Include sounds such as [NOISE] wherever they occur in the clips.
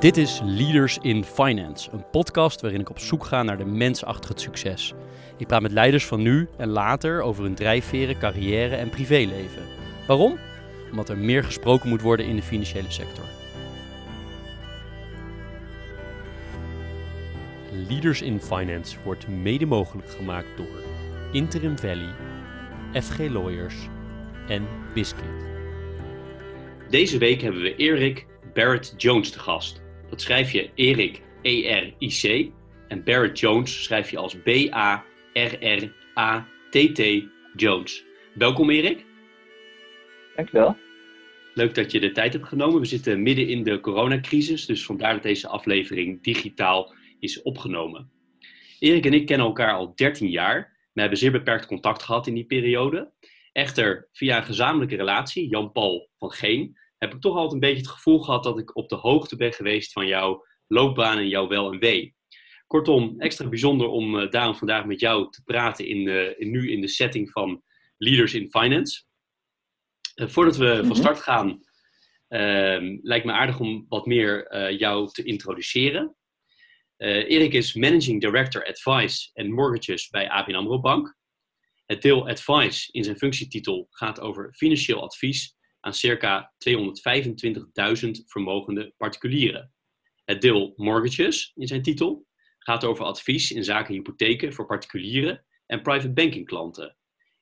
Dit is Leaders in Finance, een podcast waarin ik op zoek ga naar de mens achter het succes. Ik praat met leiders van nu en later over hun drijfveren, carrière en privéleven. Waarom? Omdat er meer gesproken moet worden in de financiële sector. Leaders in Finance wordt mede mogelijk gemaakt door Interim Valley, FG Lawyers en Biscuit. Deze week hebben we Erik Barrett Jones te gast. Dat schrijf je Erik E-R-I-C en Barrett Jones schrijf je als B-A-R-R-A-T-T Jones. Welkom Erik. Dankjewel. Leuk dat je de tijd hebt genomen. We zitten midden in de coronacrisis, dus vandaar dat deze aflevering digitaal is opgenomen. Erik en ik kennen elkaar al 13 jaar. We hebben zeer beperkt contact gehad in die periode. Echter, via een gezamenlijke relatie, Jan-Paul van Geen, heb ik toch altijd een beetje het gevoel gehad dat ik op de hoogte ben geweest van jouw loopbaan en jouw wel en wee. Kortom, extra bijzonder om uh, daarom vandaag met jou te praten in, uh, in, nu in de setting van Leaders in Finance. Uh, voordat we van mhm. start gaan, ehm, lijkt me aardig om wat meer jou te introduceren. Erik is Managing Director Advice en Mortgages bij ABN AMRO Bank. Het deel Advice in zijn functietitel gaat over financieel advies aan circa 225.000 vermogende particulieren. Het deel Mortgages in zijn titel gaat over advies in zaken hypotheken voor particulieren en private banking klanten.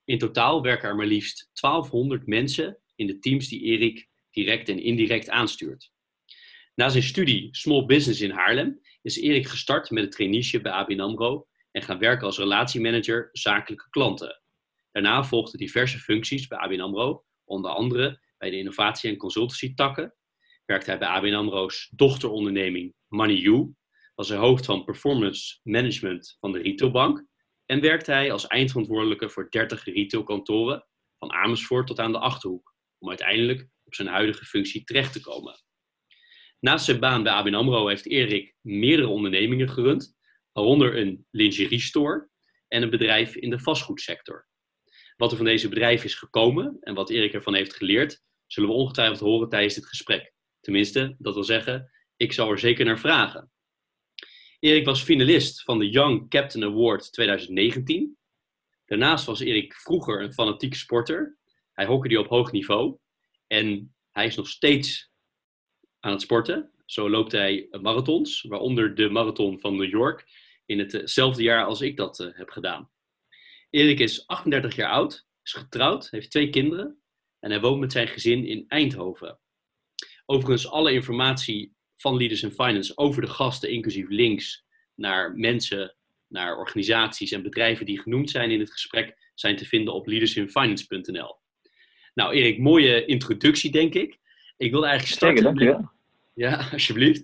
In totaal werken er maar liefst 1200 mensen in de teams die Erik direct en indirect aanstuurt. Na zijn studie Small Business in Haarlem is Erik gestart met het traineeship bij ABN AMRO en gaan werken als relatiemanager zakelijke klanten. Daarna volgden diverse functies bij ABN AMRO, onder andere bij de innovatie- en consultancy takken. Werkte hij bij ABN AMRO's dochteronderneming MoneyU, was hij hoofd van performance management van de retailbank en werkte hij als eindverantwoordelijke voor 30 retailkantoren van Amersfoort tot aan de Achterhoek, om uiteindelijk op zijn huidige functie terecht te komen. Naast zijn baan bij ABN AMRO heeft Erik meerdere ondernemingen gerund, waaronder een lingerie store en een bedrijf in de vastgoedsector. Wat er van deze bedrijven is gekomen en wat Erik ervan heeft geleerd, zullen we ongetwijfeld horen tijdens dit gesprek. Tenminste, dat wil zeggen, ik zal er zeker naar vragen. Erik was finalist van de Young Captain Award 2019. Daarnaast was Erik vroeger een fanatieke sporter. Hij hockeyde op hoog niveau. En hij is nog steeds aan het sporten. Zo loopt hij marathons, waaronder de marathon van New York, in hetzelfde jaar als ik dat eh, heb gedaan. Erik is 38 jaar oud, is getrouwd, heeft twee kinderen en hij woont met zijn gezin in Eindhoven. Overigens, alle informatie van Leaders in Finance over de gasten, inclusief links naar mensen, naar organisaties en bedrijven die genoemd zijn in het gesprek, zijn te vinden op leadersinfinance.nl. Nou, Erik, mooie introductie, denk ik. Ik wil eigenlijk starten. Zeker, dankjewel. Ja, [LAUGHS] alsjeblieft.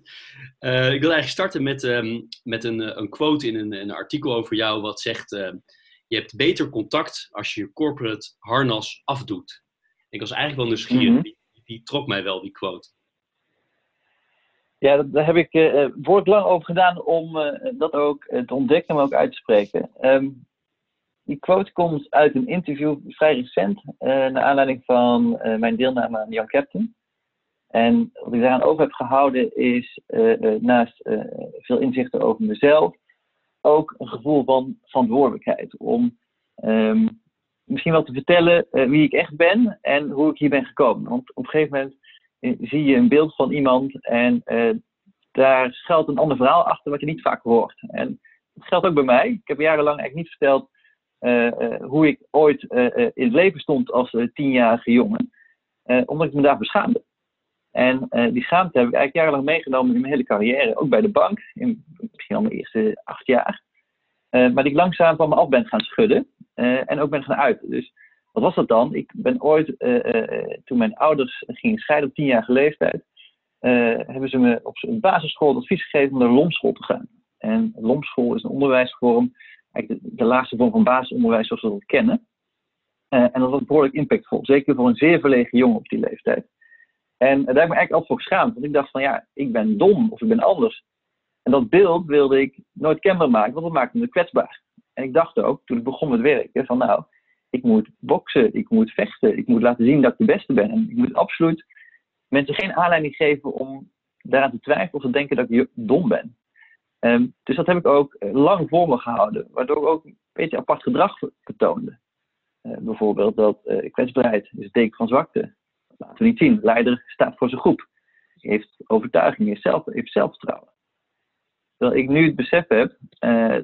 Uh, ik wil eigenlijk starten met, um, met een, een quote in een, een, artikel over jou, wat zegt: uh, Je hebt beter contact als je je corporate harnas afdoet. Ik was eigenlijk wel nieuwsgierig. Mm die, die, trok mij wel, die quote. Ja, daar heb ik uh, woord lang over gedaan om uh, dat ook te ontdekken, maar ook uit te spreken. Um, die quote komt uit een interview vrij recent, naar aanleiding van mijn deelname aan Young Captain. En wat ik daaraan over heb gehouden is, naast veel inzichten over mezelf, ook een gevoel van verantwoordelijkheid. Om um, misschien wel te vertellen uh, wie ik echt ben en hoe ik hier ben gekomen. Want op een gegeven moment uh, zie je een beeld van iemand en uh, daar schuilt een ander verhaal achter wat je niet vaak hoort. En dat geldt ook bij mij. Ik heb jarenlang eigenlijk niet verteld hoe ik ooit in het leven stond als tienjarige jongen, omdat ik me daar beschaamde. En die schaamte heb ik eigenlijk jarenlang meegenomen in mijn hele carrière, ook bij de bank, in misschien al mijn eerste acht jaar. maar die ik langzaam van me af ben gaan schudden. Uh, en ook ben gaan uiten. Dus wat was dat dan? Ik ben ooit, uh, uh, toen mijn ouders gingen scheiden op tienjarige leeftijd, hebben ze me op een basisschool het advies gegeven om naar LOMschool te gaan. En LOMschool is een onderwijsvorm, eigenlijk de, de laagste vorm van basisonderwijs zoals we dat kennen. en dat was behoorlijk impactvol, zeker voor een zeer verlegen jongen op die leeftijd. En daar heb ik me eigenlijk altijd voor geschaamd, want ik dacht van ja, ik ben dom of ik ben anders. En dat beeld wilde ik nooit kenbaar maken, want dat maakte me kwetsbaar. En ik dacht ook, toen ik begon met werken, van nou, ik moet boksen, ik moet vechten, ik moet laten zien dat ik de beste ben. En ik moet absoluut mensen geen aanleiding geven om daaraan te twijfelen of te denken dat ik dom ben. Ehm, dus dat heb ik ook lang voor me gehouden, waardoor ik ook een beetje apart gedrag vertoonde. Uh, bijvoorbeeld dat uh, kwetsbaarheid is het teken van zwakte. Laten we niet zien. Leider staat voor zijn groep. Heeft overtuiging, heeft, zelf, heeft zelfvertrouwen. Terwijl ik nu het besef heb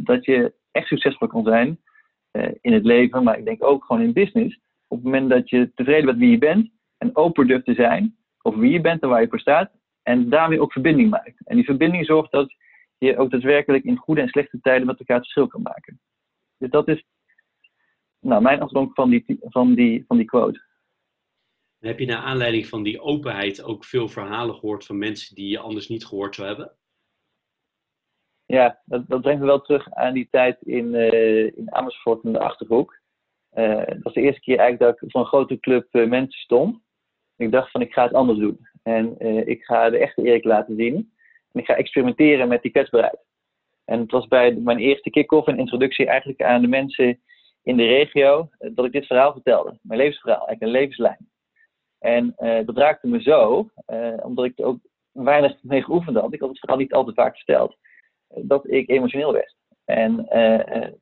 dat je echt succesvol kan zijn in het leven, maar ik denk ook gewoon in business. Op het moment dat je tevreden bent wie je bent en open durft te zijn over wie je bent en waar je voor staat. En daarmee ook verbinding maakt. En die verbinding zorgt dat je ook daadwerkelijk in goede en slechte tijden met elkaar het verschil kan maken. Dus dat is nou, mijn afdronk van die, van, die, van die quote. Heb je naar aanleiding van die openheid ook veel verhalen gehoord van mensen die je anders niet gehoord zou hebben? Ja, dat, brengt me wel terug aan die tijd in, uh, in Amersfoort in de Achterhoek. Uh, dat was de eerste keer eigenlijk dat ik voor een grote club uh, mensen stond. Ik dacht van ik ga het anders doen. En ik ga de echte Erik laten zien. En ik ga experimenteren met die kwetsbaarheid. En het was bij mijn eerste kick-off en introductie eigenlijk aan de mensen in de regio eh, dat ik dit verhaal vertelde. Mijn levensverhaal, eigenlijk een levenslijn. En dat raakte me zo, omdat ik er ook weinig mee geoefend had. Ik had het verhaal niet altijd vaak verteld. Dat ik emotioneel werd. En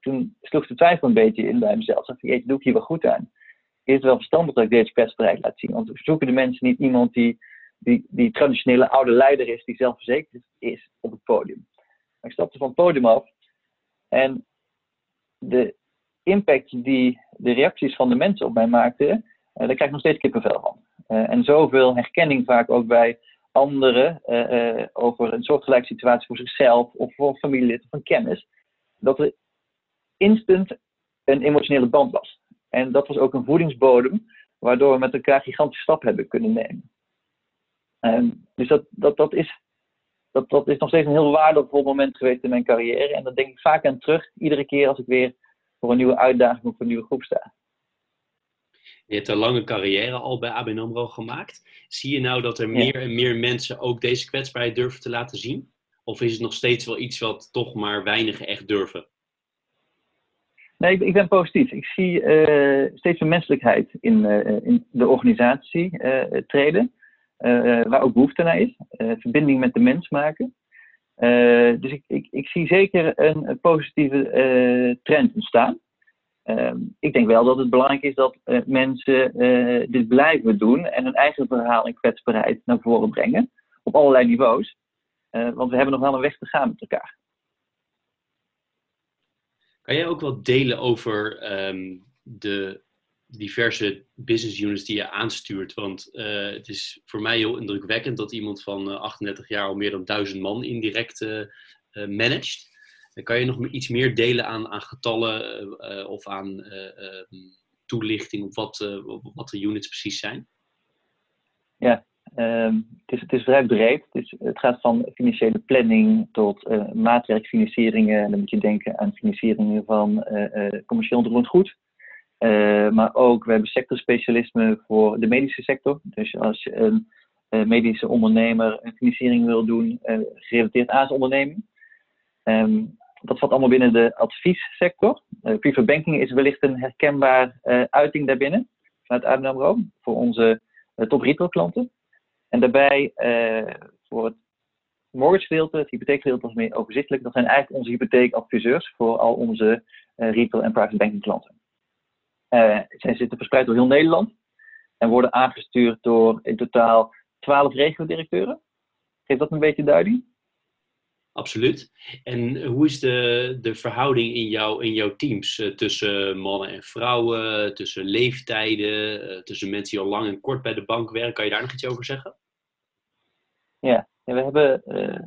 toen sloeg de twijfel een beetje in bij mezelf. Dacht ik, doe ik hier wel goed aan? Is het wel verstandig dat ik deze persbereid laat zien? Want we zoeken de mensen niet iemand die, die, die traditionele oude leider is, die zelfverzekerd is op het podium. Maar ik stapte van het podium af en de impact die de reacties van de mensen op mij maakten, uh, daar krijg ik nog steeds kippenvel van. En zoveel herkenning vaak ook bij anderen uh, over een soortgelijke situatie voor zichzelf of voor familielid of een kennis, dat er instant een emotionele band was. En dat was ook een voedingsbodem, waardoor we met elkaar gigantische stappen hebben kunnen nemen. Um, dus dat, dat, dat, is, dat, dat is nog steeds een heel waardevol moment geweest in mijn carrière. En daar denk ik vaak aan terug, iedere keer als ik weer voor een nieuwe uitdaging of voor een nieuwe groep sta. Je hebt een lange carrière al bij ABN AMRO gemaakt. Zie je nou dat er meer en meer mensen ook deze kwetsbaarheid durven te laten zien? Of is het nog steeds wel iets wat toch maar weinigen echt durven? Nee, ik, ik ben positief. Ik zie uh, steeds meer menselijkheid in, uh, in de organisatie uh, treden. waar ook behoefte naar is. verbinding met de mens maken. Dus ik, ik, ik, zie zeker een, positieve trend ontstaan. Uh, ik denk wel dat het belangrijk is dat uh, mensen dit blijven doen en hun eigen verhaal en kwetsbaarheid naar voren brengen. Op allerlei niveaus. want we hebben nog wel een weg te gaan met elkaar. Kan jij ook wat delen over um, de diverse business units die je aanstuurt. Want het is voor mij heel indrukwekkend dat iemand van uh, eh, 38 jaar al meer dan 1000 man indirect uh, managt. Kan je nog iets meer delen aan, aan getallen of aan ehm, toelichting op wat, wat de units precies zijn? Ja, um, het, is, het is vrij breed. Het, is, het gaat van financiële planning tot maatwerkfinancieringen. En dan moet je denken aan financieringen van commercieel onroerend goed. Maar ook, we hebben sectorspecialisme voor de medische sector. Dus als je een medische ondernemer een financiering wil doen, gerelateerd aan zijn onderneming. Um, dat valt allemaal binnen de adviessector. private banking is wellicht een herkenbaar uiting daarbinnen, vanuit AMRO, voor onze top retail klanten. En daarbij voor het mortgage gedeelte, het hypotheekgedeelte was meer overzichtelijk. Dat zijn eigenlijk onze hypotheekadviseurs voor al onze retail en private banking klanten. Uh, zij zitten verspreid door heel Nederland en worden aangestuurd door in totaal 12 regio-directeuren. Geeft dat een beetje duiding? Absoluut. En hoe is de, de verhouding in, jou, in jouw teams uh, tussen mannen en vrouwen, tussen leeftijden, uh, tussen mensen die al lang en kort bij de bank werken? Kan je daar nog iets over zeggen? Ja, we hebben uh,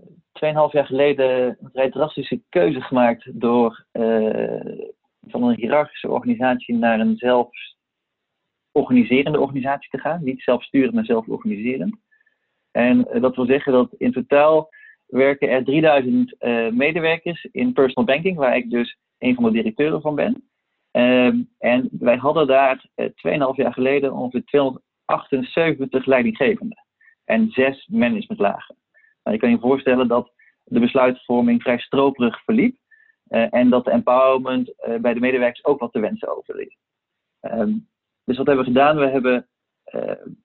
2,5 jaar geleden een vrij drastische keuze gemaakt door van een hiërarchische organisatie naar een zelforganiserende organisatie te gaan. Niet zelfsturend, maar zelforganiserend. En dat wil zeggen dat in totaal werken er 3000 uh, eh, medewerkers in personal banking, waar ik dus een van de directeuren van ben. Um, en wij hadden daar uh, eh, 2,5 jaar geleden ongeveer 278 leidinggevenden en zes managementlagen. Nou, je kan je voorstellen dat de besluitvorming vrij stroperig verliep. Uh, en dat de empowerment bij de medewerkers ook wat te wensen overliet. Um, dus wat hebben we gedaan? We hebben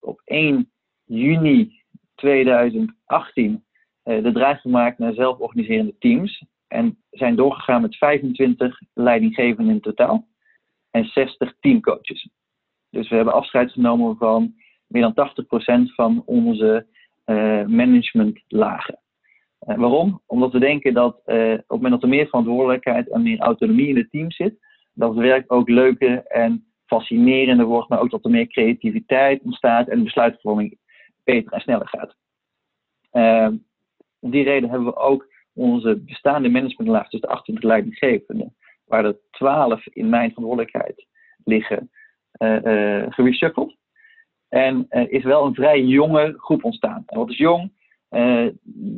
op 1 juni 2018 de draai gemaakt naar zelforganiserende teams en zijn doorgegaan met 25 leidinggevenden in totaal en 60 teamcoaches. Dus we hebben afscheid genomen van meer dan 80% van onze uh, managementlagen. Uh, waarom? Omdat we denken dat op het moment dat er meer verantwoordelijkheid en meer autonomie in het team zit, dat het werk ook leuker en fascinerender wordt, maar ook dat er meer creativiteit ontstaat en de besluitvorming beter en sneller gaat. Om die reden hebben we ook onze bestaande managementlaag tussen de 28 leidinggevenden, waar er 12 in mijn verantwoordelijkheid liggen, uh. En uh, is wel een vrij jonge groep ontstaan. En wat is jong?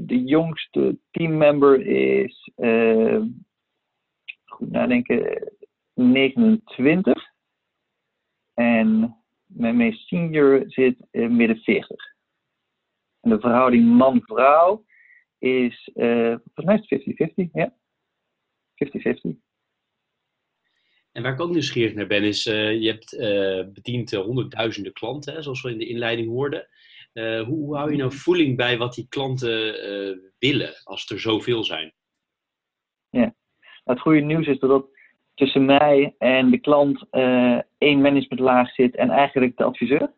de jongste teammember is, goed nadenken, 29. En mijn meest senior zit midden 40. En de verhouding man-vrouw is, uh, volgens mij is 50-50, ja. 50-50. En waar ik ook nieuwsgierig naar ben, is uh, je hebt uh, bediend honderdduizenden klanten, hè, zoals we in de inleiding hoorden. Hoe, hoe, hou je nou voeling bij wat die klanten willen als er zoveel zijn? Ja, nou, het goede nieuws is dat tussen mij en de klant één managementlaag zit en eigenlijk de adviseur.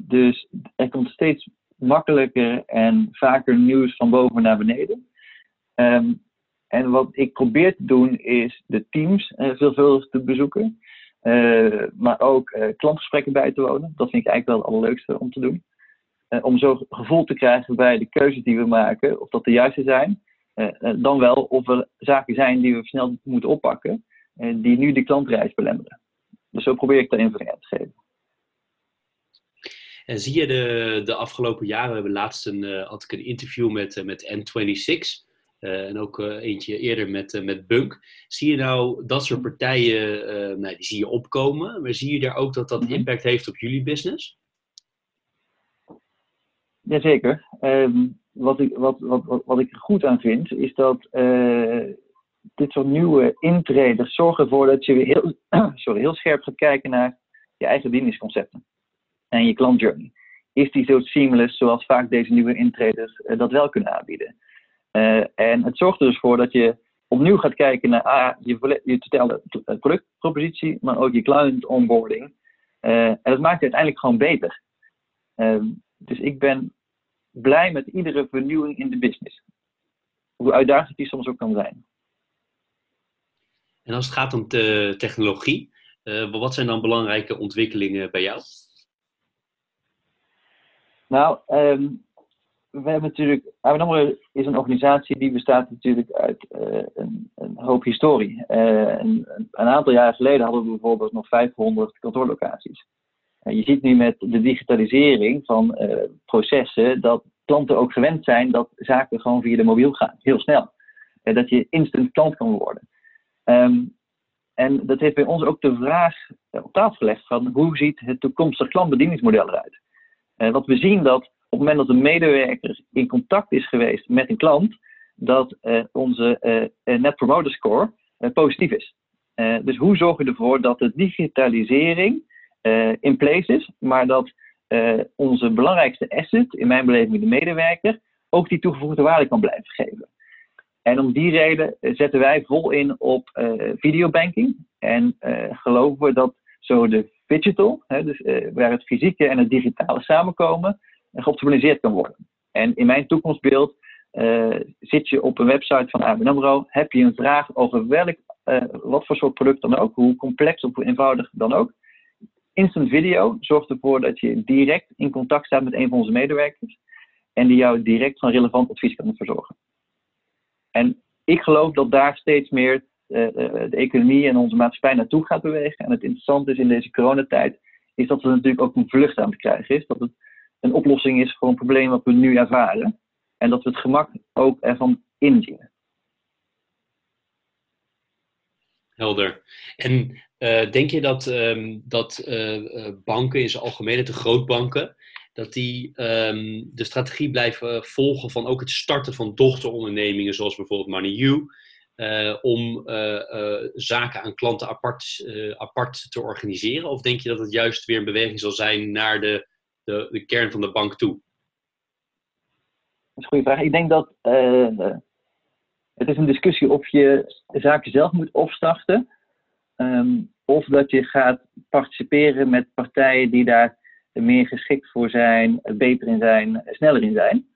dus er komt steeds makkelijker en vaker nieuws van boven naar beneden. Ehm, en wat ik probeer te doen is de teams uh, veelvuldig te bezoeken. Uh, maar ook uh, klantgesprekken bij te wonen. Dat vind ik eigenlijk wel het allerleukste om te doen. om zo gevoel te krijgen bij de keuzes die we maken, of dat de juiste zijn. dan wel of er zaken zijn die we snel moeten oppakken, die nu de klantreis belemmeren. Dus zo probeer ik daar invulling aan te geven. En zie je de, de afgelopen jaren, we hebben laatst een, uh, had ik een interview met, uh, met N26 uh, en ook eentje eerder met, met Bunk. Zie je nou dat soort partijen, nou, die zie je opkomen, maar zie je daar ook dat dat mhm. impact heeft op jullie business? Jazeker. Um, wat, ik, wat, wat, wat, wat ik er goed aan vind, is dat dit soort nieuwe intreders zorgen ervoor dat je weer heel, [CLEARS THROAT] sorry, heel scherp gaat kijken naar je eigen dienstconcepten en je klantjourney. Is die zo seamless zoals vaak deze nieuwe intreders uh, dat wel kunnen aanbieden? Uh, en het zorgt er dus voor dat je opnieuw gaat kijken naar ah, je, je totale eh, productpropositie, maar ook je client onboarding. En dat maakt het uiteindelijk gewoon beter. Ehm, dus ik ben blij met iedere vernieuwing in de business. Hoe uitdagend die soms ook kan zijn. En als het gaat om de technologie, wat zijn dan belangrijke ontwikkelingen bij jou? Nou, um, we hebben natuurlijk. ABN is een organisatie die bestaat natuurlijk uit uh, een, een, hoop historie. Uh, een, een, aantal jaren geleden hadden we bijvoorbeeld nog 500 kantoorlocaties. Je ziet nu met de digitalisering van processen dat klanten ook gewend zijn dat zaken gewoon via de mobiel gaan, heel snel. dat je instant klant kan worden. Um, en dat heeft bij ons ook de vraag op tafel gelegd van hoe ziet het toekomstige klantbedieningsmodel eruit? Uh, wat we zien dat op het moment dat een medewerker in contact is geweest met een klant, dat uh, onze uh, Net Promoter Score positief is. dus hoe zorg je ervoor dat de digitalisering in place is, maar dat onze belangrijkste asset, in mijn beleving de medewerker, ook die toegevoegde waarde kan blijven geven. En om die reden zetten wij vol in op videobanking en geloven we dat zo de digital, hè, dus, uh, waar het fysieke en het digitale samenkomen, uh, geoptimaliseerd kan worden. En in mijn toekomstbeeld uh, zit je op een website van ABN AMRO, heb je een vraag over welk, wat voor soort product dan ook, hoe complex of hoe eenvoudig dan ook. Instant video zorgt ervoor dat je direct in contact staat met een van onze medewerkers en die jou direct van relevant advies kan verzorgen. En ik geloof dat daar steeds meer eh, eh, de economie en onze maatschappij naartoe gaat bewegen. En het interessante is in deze coronatijd, is dat er natuurlijk ook een vlucht aan te krijgen is. Dat het een oplossing is voor een probleem wat we nu ervaren. En dat we het gemak ook ervan inzien. Helder. En uh, denk je dat, um, dat banken in zijn algemeen, de grootbanken, dat die um, de strategie blijven volgen van ook het starten van dochterondernemingen, zoals bijvoorbeeld MoneyU, om uh, uh, zaken aan klanten apart, apart te organiseren? Of denk je dat het juist weer een beweging zal zijn naar de, de, de kern van de bank toe? is een goede vraag. Ik denk dat het is een discussie of je zaken zelf moet opstarten. Um, of dat je gaat participeren met partijen die daar meer geschikt voor zijn, beter in zijn, sneller in zijn.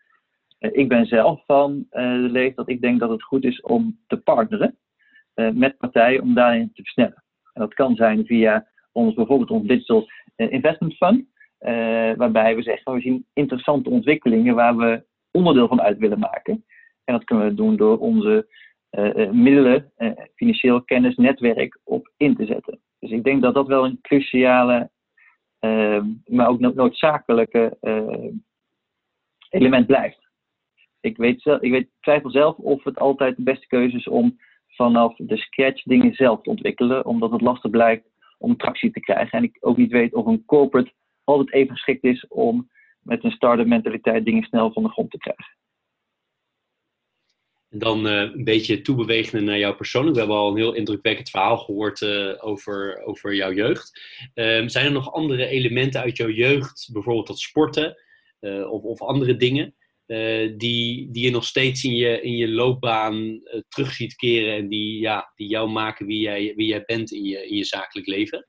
Uh, ik ben zelf van uh, de leeftijd dat ik denk dat het goed is om te partneren met partijen om daarin te versnellen. En dat kan zijn via ons, bijvoorbeeld ons Digital Investment Fund, waarbij we zeggen we zien interessante ontwikkelingen waar we onderdeel van uit willen maken. En dat kunnen we doen door onze middelen, financieel kennisnetwerk op in te zetten. Dus ik denk dat dat wel een cruciale, maar ook noodzakelijke element blijft. Ik weet, zelf, ik weet, twijfel zelf of het altijd de beste keuze is om vanaf de scratch dingen zelf te ontwikkelen, omdat het lastig blijkt om tractie te krijgen. En ik ook niet weet of een corporate altijd even geschikt is om met een start-up mentaliteit dingen snel van de grond te krijgen. En dan uh, een beetje toebewegende naar jou persoonlijk. We hebben al een heel indrukwekkend verhaal gehoord uh, over, over jouw jeugd. Um, zijn er nog andere elementen uit jouw jeugd, bijvoorbeeld dat sporten uh, of, of andere dingen, die, die je nog steeds in je, in je loopbaan terug ziet keren en die, ja, die jou maken wie jij, wie jij bent in je, in je zakelijk leven?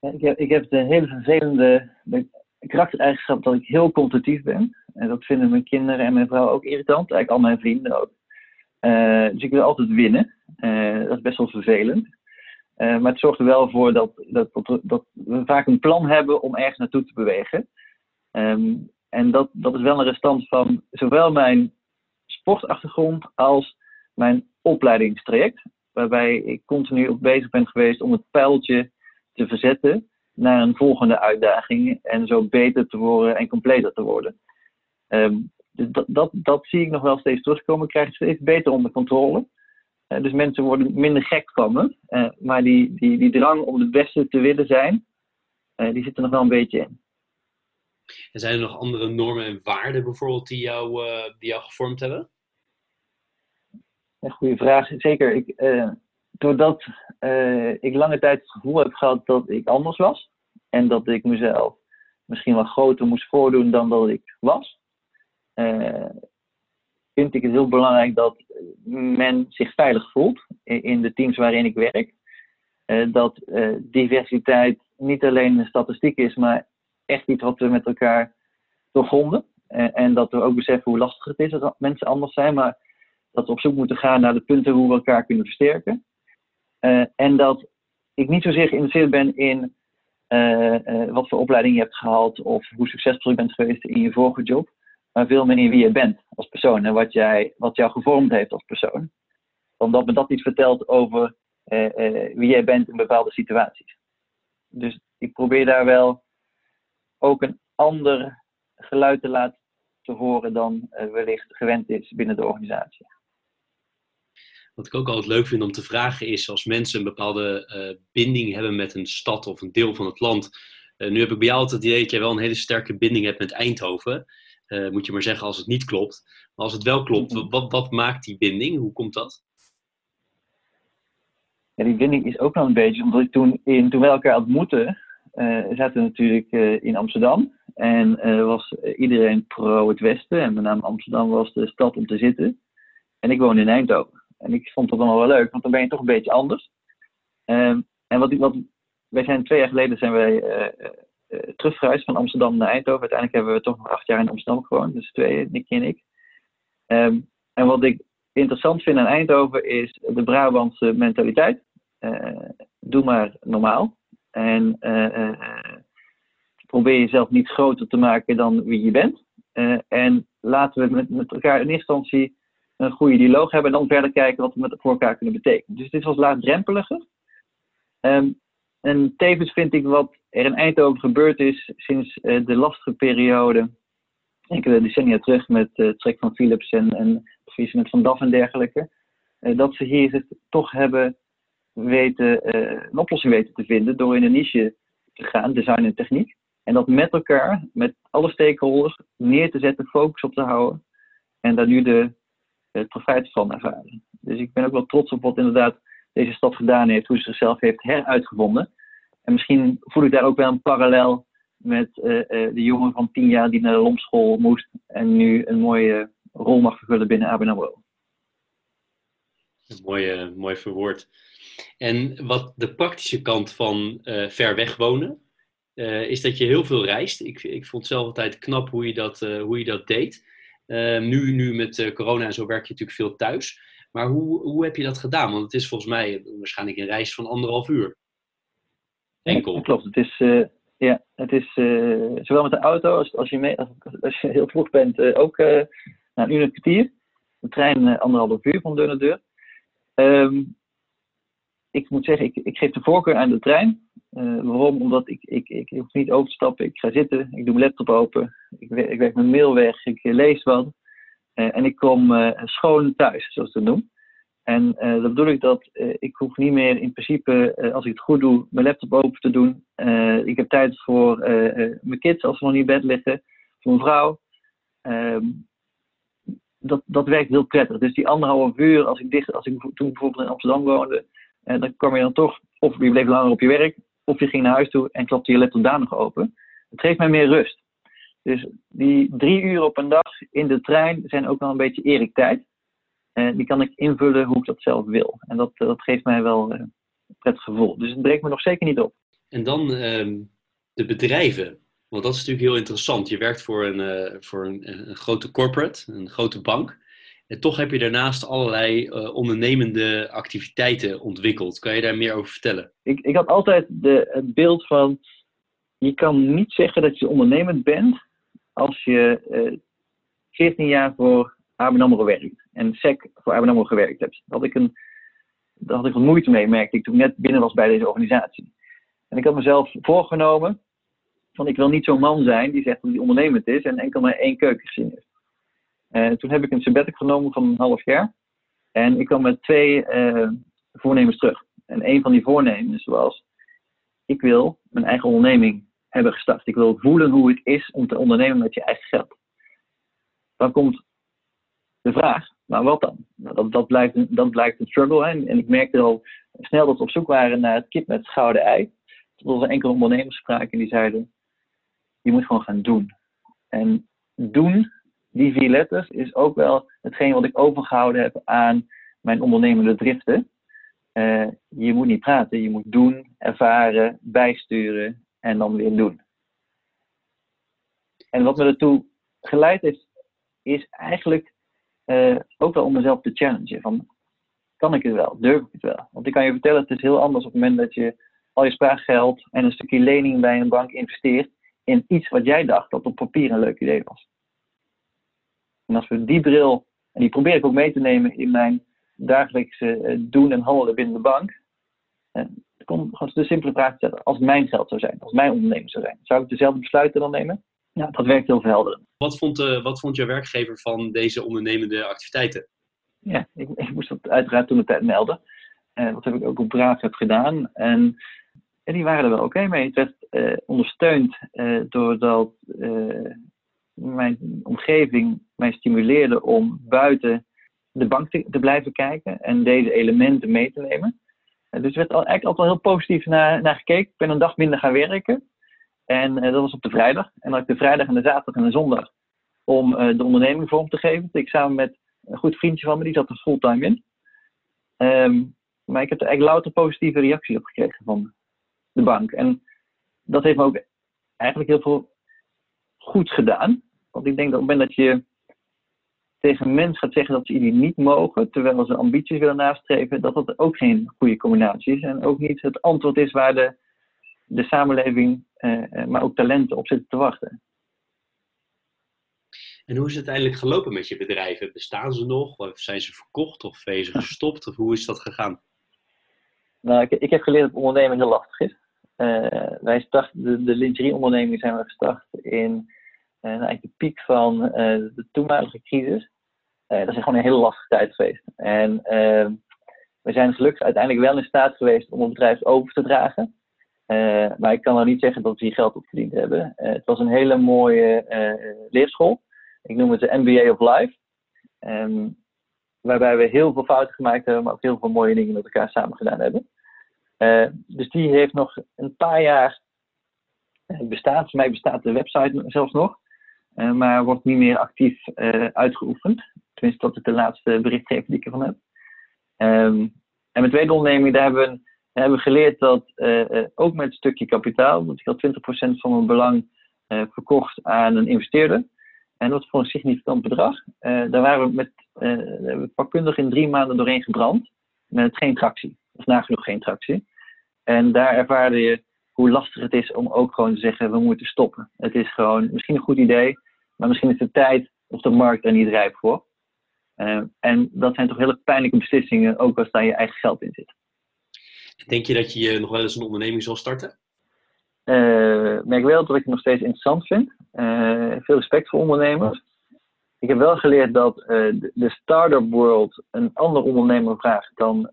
ik, heb, ik heb de hele vervelende karaktereigenschap dat ik heel competitief ben. En dat vinden mijn kinderen en mijn vrouw ook irritant. Eigenlijk al mijn vrienden ook. Uh, dus ik wil altijd winnen. Dat is best wel vervelend. Maar het zorgt er wel voor dat, dat, dat, dat, we vaak een plan hebben om ergens naartoe te bewegen. Um, en dat, dat is wel een restant van zowel mijn sportachtergrond als mijn opleidingstraject. Waarbij ik continu op bezig ben geweest om het pijltje te verzetten naar een volgende uitdaging en zo beter te worden en completer te worden. Um, dus dat, dat, dat, zie ik nog wel steeds terugkomen. Ik krijg het steeds beter onder controle. Uh, dus mensen worden minder gek van me. Uh, maar die, die, die drang om het beste te willen zijn, uh, die zit er nog wel een beetje in. En zijn er nog andere normen en waarden bijvoorbeeld die jou, die jou gevormd hebben? Een goede vraag. Zeker. Ik, doordat ik lange tijd het gevoel heb gehad dat ik anders was. En dat ik mezelf misschien wel groter moest voordoen dan dat ik was vind ik het heel belangrijk dat men zich veilig voelt in de teams waarin ik werk. Dat diversiteit niet alleen een statistiek is, maar echt iets wat we met elkaar doorgronden. en dat we ook beseffen hoe lastig het is als mensen anders zijn, maar dat we op zoek moeten gaan naar de punten hoe we elkaar kunnen versterken. en dat ik niet zozeer geïnteresseerd ben in wat voor opleiding je hebt gehaald of hoe succesvol je bent geweest in je vorige job maar veel meer in wie je bent als persoon en wat, jij, wat jou gevormd heeft als persoon. Omdat me dat iets vertelt over eh, eh, wie jij bent in bepaalde situaties. Dus ik probeer daar wel ook een ander geluid te laten te horen dan uh, wellicht gewend is binnen de organisatie. Wat ik ook altijd leuk vind om te vragen is, als mensen een bepaalde uh, binding hebben met een stad of een deel van het land. Uh, nu heb ik bij jou altijd het idee dat jij wel een hele sterke binding hebt met Eindhoven. Moet je maar zeggen als het niet klopt. Maar als het wel klopt, mhm. wat, wat maakt die binding? Hoe komt dat? Ja, die binding is ook nog een beetje, omdat ik toen, in, toen we elkaar ontmoetten, uh, zaten we natuurlijk uh, in Amsterdam. En was iedereen pro het Westen. En met name Amsterdam was de stad om te zitten. En ik woon in Eindhoven. En ik vond dat dan wel leuk, want dan ben je toch een beetje anders. Ehm, en wat, wat, wij zijn twee jaar geleden zijn wij uh, van Amsterdam naar Eindhoven. Uiteindelijk hebben we toch nog acht jaar in Amsterdam gewoond, dus twee, Nicky en ik. Um, en wat ik interessant vind aan Eindhoven is de Brabantse mentaliteit. Doe maar normaal. En uh, probeer jezelf niet groter te maken dan wie je bent. en laten we met, met, elkaar in eerste instantie een goede dialoog hebben en dan verder kijken wat we met, voor elkaar kunnen betekenen. Dus dit was laagdrempeliger. Um, en tevens vind ik wat er in Eindhoven gebeurd is sinds de lastige periode, enkele decennia terug met uh, Trek van Philips en, en met Van Daf en dergelijke, dat ze hier het toch hebben weten, een oplossing weten te vinden door in een niche te gaan, design en techniek. En dat met elkaar, met alle stakeholders, neer te zetten, focus op te houden en daar nu de, het profijt van ervaren. Dus ik ben ook wel trots op wat inderdaad deze stad gedaan heeft, hoe ze zichzelf heeft heruitgevonden. En misschien voel ik daar ook wel een parallel met de jongen van tien jaar die naar de lompschool moest en nu een mooie rol mag vervullen binnen ABN AMRO. Mooi, mooi verwoord. En wat de praktische kant van ver weg wonen, is dat je heel veel reist. Ik, ik vond zelf altijd knap hoe je dat, hoe je dat deed. nu, nu met corona en zo werk je natuurlijk veel thuis. Maar hoe, hoe heb je dat gedaan? Want het is volgens mij waarschijnlijk een reis van anderhalf uur. Enkel. Klopt. Het is, uh, ja, het is uh, zowel met de auto als, als, je, mee, als, je heel vroeg bent uh, ook na een uur en kwartier. De trein anderhalf uur van deur naar deur. Um, ik moet zeggen, ik, ik geef de voorkeur aan de trein. waarom? Omdat ik, ik, ik, hoef niet over te stappen. Ik ga zitten, ik doe mijn laptop open. Ik, ik werk mijn mail weg, ik lees wat. en ik kom schoon thuis, zoals ze het noemen. En dat bedoel ik dat ik hoef niet meer in principe, als ik het goed doe, mijn laptop open te doen. ik heb tijd voor mijn kids als ze nog niet in bed liggen, voor mijn vrouw. Ehm, dat, dat werkt heel prettig. Dus die anderhalf uur, als ik, dicht, als ik toen bijvoorbeeld in Amsterdam woonde, dan kwam je dan toch, of je bleef langer op je werk, of je ging naar huis toe en klapte je laptop daar nog open. Het geeft mij meer rust. Dus die drie uur op een dag in de trein zijn ook wel een beetje Erik tijd. Uh, die kan ik invullen hoe ik dat zelf wil. En dat, dat geeft mij wel een prettig gevoel. Dus het breekt me nog zeker niet op. En dan uh, de bedrijven. Want dat is natuurlijk heel interessant. Je werkt voor een, uh, voor een, een, grote corporate, een grote bank. En toch heb je daarnaast allerlei ondernemende activiteiten ontwikkeld. Kan je daar meer over vertellen? Ik, ik had altijd de, het beeld van... Je kan niet zeggen dat je ondernemend bent als je 14 jaar voor ABN AMRO werkt en SEC voor ABN AMRO gewerkt heb. Daar had ik, een, daar had ik wat moeite mee, merkte ik toen ik net binnen was bij deze organisatie. En ik had mezelf voorgenomen van ik wil niet zo'n man zijn die zegt dat hij ondernemend is en enkel maar één keukengezin heeft. Uh, toen heb ik een sabbatical genomen van een half jaar. En ik kwam met twee uh, voornemens terug. En een van die voornemens was, ik wil mijn eigen onderneming hebben gestart. Ik wil voelen hoe het is om te ondernemen met je eigen geld. Dan komt de vraag, maar wat dan? Nou, dat, dat, blijkt, dat blijkt een struggle. En ik merkte al snel dat we op zoek waren naar het kip met het gouden ei. Tot er enkele ondernemers spraken en die zeiden, je moet gewoon gaan doen. En doen, die vier letters, is ook wel hetgeen wat ik overgehouden heb aan mijn ondernemende driften. Uh, je moet niet praten, je moet doen, ervaren, bijsturen en dan weer doen. En wat me ertoe geleid heeft, is eigenlijk uh, ook wel om mezelf te challengen. Van, kan ik het wel? Durf ik het wel? Want ik kan je vertellen, het is heel anders op het moment dat je al je spaargeld en een stukje lening bij een bank investeert in iets wat jij dacht dat op papier een leuk idee was. En als we die bril, en die probeer ik ook mee te nemen in mijn dagelijkse uh, doen en handelen binnen de bank. En uh, kom gewoon de simpele vraag te stellen, als mijn geld zou zijn, als mijn onderneming zou zijn, zou ik dezelfde besluiten dan nemen? Ja, dat werkt heel verhelderend. Wat vond, uh, wat vond jouw werkgever van deze ondernemende activiteiten? Ja, ik, ik moest dat uiteraard toen de tijd melden. Uh, dat heb ik ook op Braaf heb gedaan. En, en die waren er wel oké mee. Het werd uh, ondersteund doordat mijn omgeving mij stimuleerde om buiten de bank te, blijven kijken en deze elementen mee te nemen. dus er werd eigenlijk altijd wel heel positief naar, naar gekeken. Ik ben een dag minder gaan werken. En dat was op de vrijdag. En dan had ik de vrijdag en de zaterdag en de zondag om de onderneming vorm te geven. Ik samen met een goed vriendje van me, die zat er fulltime in. Um, maar ik heb er eigenlijk louter positieve reacties op gekregen van de bank. En dat heeft me ook eigenlijk heel veel goed gedaan. Want ik denk dat op het moment dat je tegen mensen gaat zeggen dat ze iets niet mogen, terwijl ze ambities willen nastreven, dat dat ook geen goede combinatie is. En ook niet het antwoord is waar de, de samenleving eh, eh, maar ook talenten op zitten te wachten. En hoe is het uiteindelijk gelopen met je bedrijven? Bestaan ze nog? Of zijn ze verkocht? Of zijn ze [LAUGHS] gestopt? Of hoe is dat gegaan? Nou, ik, ik heb geleerd dat ondernemen heel lastig is. Uh, wij starten, de, de lingerieonderneming zijn we gestart in uh, eigenlijk de piek van uh, de toenmalige crisis. dat is gewoon een hele lastige tijd geweest. En we zijn gelukkig uiteindelijk wel in staat geweest om het bedrijf over te dragen. Maar ik kan nou niet zeggen dat we hier geld op verdiend hebben. Het was een hele mooie leerschool. Ik noem het de MBA of Life. Um, waarbij we heel veel fouten gemaakt hebben, maar ook heel veel mooie dingen met elkaar samen gedaan hebben. Dus die heeft nog een paar jaar Het bestaat, voor mij bestaat de website zelfs nog, maar wordt niet meer actief uitgeoefend. Tenminste, dat is de laatste berichtgeving die ik ervan heb. Ehm, en mijn tweede onderneming, daar hebben we, hebben geleerd dat ook met een stukje kapitaal, want ik had 20% van mijn belang verkocht aan een investeerder. En dat voor een significant bedrag. daar waren we met uh, vakkundig in drie maanden doorheen gebrand. Met geen tractie. Of nagenoeg geen tractie. En daar ervaarde je hoe lastig het is om ook gewoon te zeggen: we moeten stoppen. Het is gewoon misschien een goed idee, maar misschien is de tijd of de markt er niet rijp voor. Uh, en dat zijn toch hele pijnlijke beslissingen, ook als daar je eigen geld in zit. Denk je dat je nog wel eens een onderneming zal starten? Uh, merk wel dat ik het nog steeds interessant vind. Uh, veel respect voor ondernemers. Ik heb wel geleerd dat uh, de start-up world een ander ondernemer vraagt dan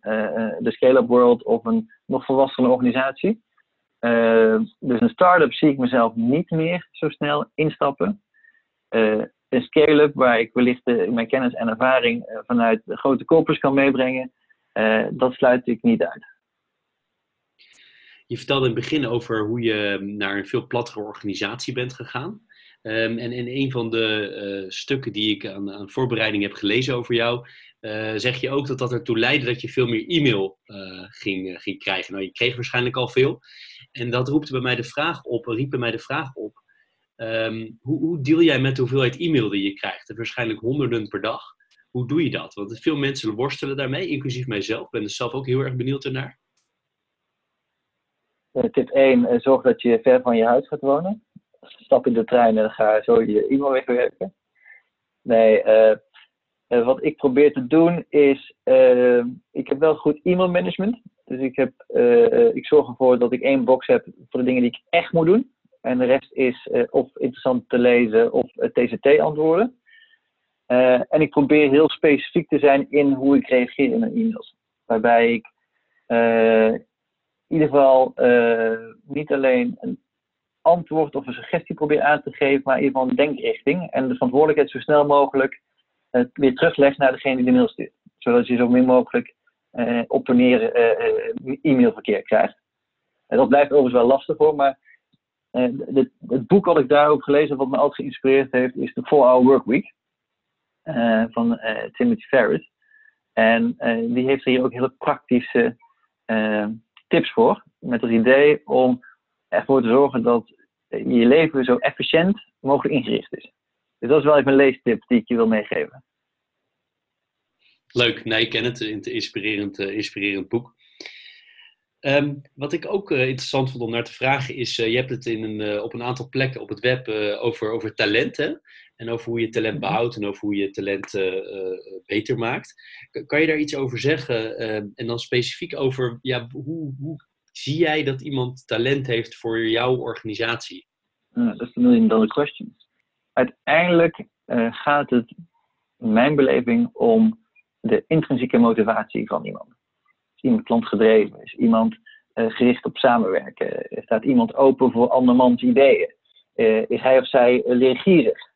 de scale-up world of een nog volwassene organisatie. dus een start-up zie ik mezelf niet meer zo snel instappen. een scale-up waar ik wellicht mijn kennis en ervaring vanuit grote corpus kan meebrengen, dat sluit ik niet uit. Je vertelde in het begin over hoe je naar een veel plattere organisatie bent gegaan. Um, en in een van de uh, stukken die ik aan, aan, voorbereiding heb gelezen over jou, uh, zeg je ook dat dat ertoe leidde dat je veel meer e-mail uh, ging, ging krijgen. Nou, je kreeg waarschijnlijk al veel. En dat roept bij mij de vraag op, riep bij mij de vraag op. Um, hoe, hoe deal jij met de hoeveelheid e-mail die je krijgt? En waarschijnlijk honderden per dag. Hoe doe je dat? Want veel mensen worstelen daarmee, inclusief mijzelf. Ik ben er zelf ook heel erg benieuwd ernaar. Eh, tip 1, eh, zorg dat je ver van je huis gaat wonen. Stap in de trein en ga zo je e-mail wegwerken. Nee, uh, wat ik probeer te doen is, uh, ik heb wel goed e-mail management. Dus ik, heb, ik zorg ervoor dat ik één box heb voor de dingen die ik echt moet doen. En de rest is of interessant te lezen of TCT antwoorden. en ik probeer heel specifiek te zijn in hoe ik reageer in mijn e-mails. Waarbij ik in ieder geval niet alleen een antwoord of een suggestie probeer aan te geven, maar in ieder geval een denkrichting. En de verantwoordelijkheid zo snel mogelijk uh, weer teruglegt naar degene die de mail stuurt. Zodat je zo min mogelijk uh, op en neer e-mailverkeer krijgt. Dat blijft overigens wel lastig hoor, maar het boek wat ik daarover gelezen wat me altijd geïnspireerd heeft, is de 4-Hour Workweek van Timothy Ferris. En die heeft hier ook hele praktische tips voor. Met het idee om ervoor te zorgen dat je leven zo efficiënt mogelijk ingericht is. Dus dat is wel even een leestip die ik je wil meegeven. Leuk, nee, ik ken het. Een inspirerend, uh, inspirerend boek. Um, wat ik ook uh, interessant vond om naar te vragen is, uh, je hebt het in een, op een aantal plekken op het web over, over talenten. En over hoe je talent mhm. behoudt en over hoe je talent beter maakt. K kan je daar iets over zeggen? Ehm, en dan specifiek over, ja, hoe, hoe zie jij dat iemand talent heeft voor jouw organisatie? Dat is een million dollar question. Uiteindelijk gaat het, in mijn beleving, om de intrinsieke motivatie van iemand iemand klantgedreven? Is iemand uh, gericht op samenwerken? Staat iemand open voor andermans ideeën? Uh, is hij of zij leergierig?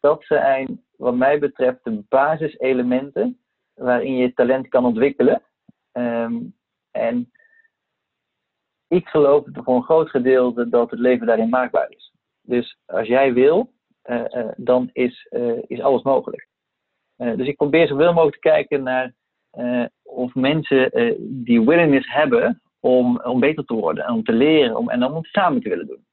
Dat zijn, wat mij betreft, de basiselementen waarin je talent kan ontwikkelen. Um, en ik geloof voor een groot gedeelte dat het leven daarin maakbaar is. Dus als jij wil, dan is, is alles mogelijk. dus ik probeer zoveel mogelijk te kijken naar of mensen die willingness hebben om, om beter te worden en om te leren om, en om het samen te willen doen.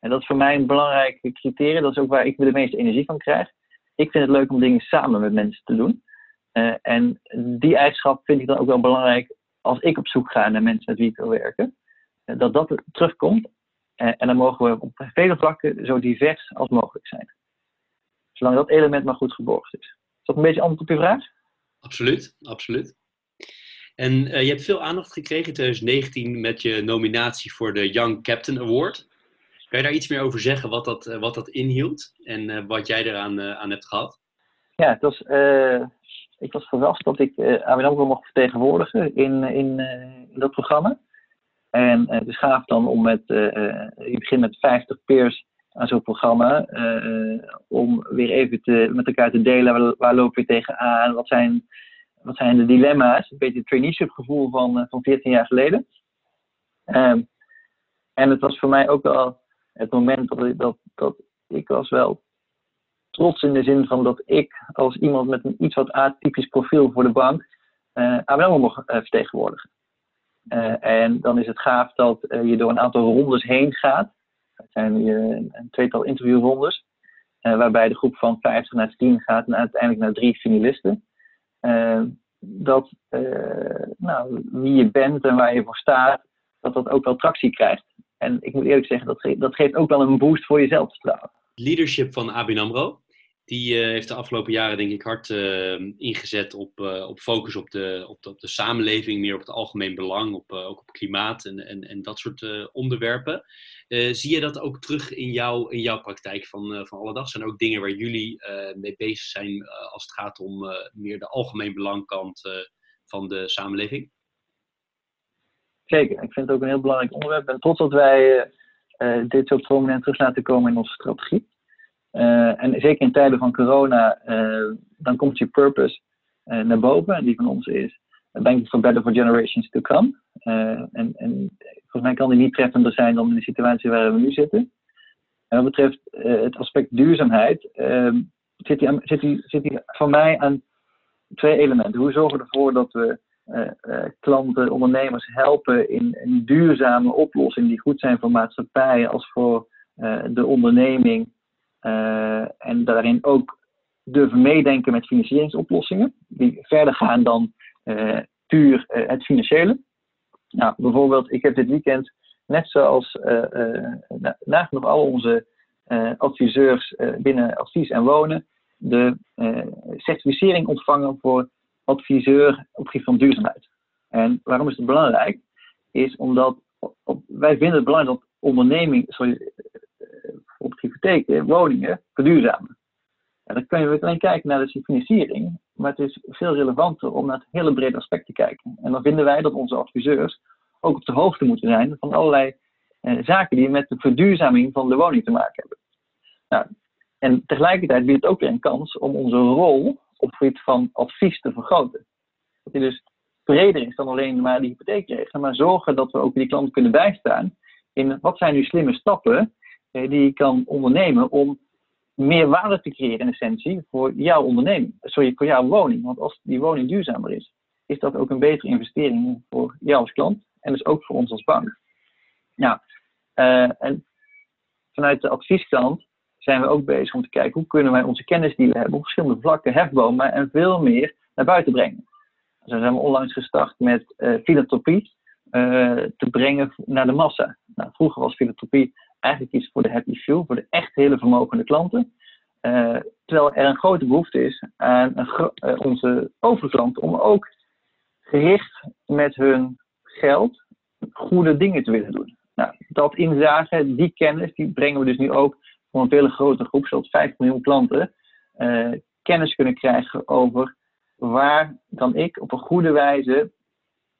En dat is voor mij een belangrijk criterium. Dat is ook waar ik de meeste energie van krijg. Ik vind het leuk om dingen samen met mensen te doen. En die eigenschap vind ik dan ook wel belangrijk als ik op zoek ga naar mensen met wie ik wil werken. Dat dat terugkomt. en dan mogen we op vele vlakken zo divers als mogelijk zijn. Zolang dat element maar goed geborgd is. Is dat een beetje antwoord op je vraag? Absoluut, absoluut. En uh, je hebt veel aandacht gekregen in 2019 met je nominatie voor de Young Captain Award. Kan je daar iets meer over zeggen, wat dat, uh, wat dat inhield en uh, wat jij eraan aan hebt gehad? Ja, het was, ik was verrast dat ik uh, ABN mocht vertegenwoordigen in, in, in dat programma. En het is gaaf dan om met, je begint met 50 peers aan zo'n programma. Uh, om weer even te, met elkaar te delen waar, waar loop je tegenaan, wat zijn, wat zijn de dilemma's. Een beetje het traineeship gevoel van, uh, van 14 jaar geleden. Uh, En het was voor mij ook wel het moment dat, ik- dat, dat ik was wel trots in de zin van dat ik als iemand met een iets wat atypisch profiel voor de bank eh ABN mocht eh, vertegenwoordigen. Eh, en dan is het gaaf dat eh, je door een aantal rondes heen gaat. Het zijn een tweetal interviewrondes. eh, waarbij de groep van 50 naar 10 gaat en uiteindelijk naar drie finalisten. Dat nou, wie je bent en waar je voor staat, dat dat ook wel tractie krijgt. En ik moet eerlijk zeggen, dat, dat geeft ook wel een boost voor je zelfvertrouwen. leadership van ABN AMRO. Die eh, heeft de afgelopen jaren denk ik hard eh, ingezet op, eh, op focus op de, op, op de samenleving, meer op het algemeen belang, op, ook op klimaat en, en, en dat soort onderwerpen. Zie je dat ook terug in, jouw in jouw praktijk van, van alle dag? Zijn er ook dingen waar jullie mee bezig zijn als het gaat om meer de algemeen belangkant van de samenleving? Zeker, ik vind het ook een heel belangrijk onderwerp. Ik ben trots dat wij dit zo prominent terug laten komen in onze strategie. Eh, en zeker in tijden van corona, eh, dan komt die purpose eh, naar boven. En die van ons is Banking for Better for Generations to Come. En, en volgens mij kan die niet treffender zijn dan in de situatie waar we nu zitten. En wat betreft het aspect duurzaamheid, eh, zit, die, zit, zit van mij aan twee elementen. Hoe zorgen we ervoor dat we klanten, ondernemers helpen in een duurzame oplossing die goed zijn voor maatschappij als voor de onderneming. Eh, en daarin ook durven meedenken met financieringsoplossingen die verder gaan dan eh, puur eh, het financiële. Nou, bijvoorbeeld, ik heb dit weekend, net zoals eh, eh, na- nagenoeg al onze adviseurs binnen advies en wonen, de certificering ontvangen voor adviseur op gebied van duurzaamheid. En waarom is het belangrijk? Is omdat wij vinden het belangrijk dat onderneming, sorry, bijvoorbeeld hypotheken, woningen, verduurzamen. En dan kun je alleen kijken naar de financiering, maar het is veel relevanter om naar het hele brede aspect te kijken. En dan vinden wij dat onze adviseurs ook op de hoogte moeten zijn van allerlei eh, zaken die met de verduurzaming van de woning te maken hebben. Nou, en tegelijkertijd biedt het ook weer een kans om onze rol op het gebied van advies te vergroten. Dat die dus breder is dan alleen maar die hypotheekregelen, maar zorgen dat we ook die klant kunnen bijstaan in wat zijn nu slimme stappen eh, die je kan ondernemen om meer waarde te creëren in essentie voor jouw onderneming, sorry, voor jouw woning. Want als die woning duurzamer is, is dat ook een betere investering voor jou als klant en dus ook voor ons als bank. Nou, eh, en vanuit de advieskant zijn we ook bezig om te kijken hoe kunnen wij onze kennis die we hebben op verschillende vlakken hefbomen en veel meer naar buiten brengen. Zo zijn we onlangs gestart met eh, filantropie eh, te brengen naar de massa. Nou, vroeger was filantropie eigenlijk iets voor de happy few, voor de echt hele vermogende klanten. Eh, terwijl er een grote behoefte is aan eh, onze overklanten om ook gericht met hun geld goede dingen te willen doen. Nou, dat inzagen, die kennis, die brengen we dus nu ook voor een veel grotere groep, zoals 5 miljoen klanten, eh, kennis kunnen krijgen over waar kan ik op een goede wijze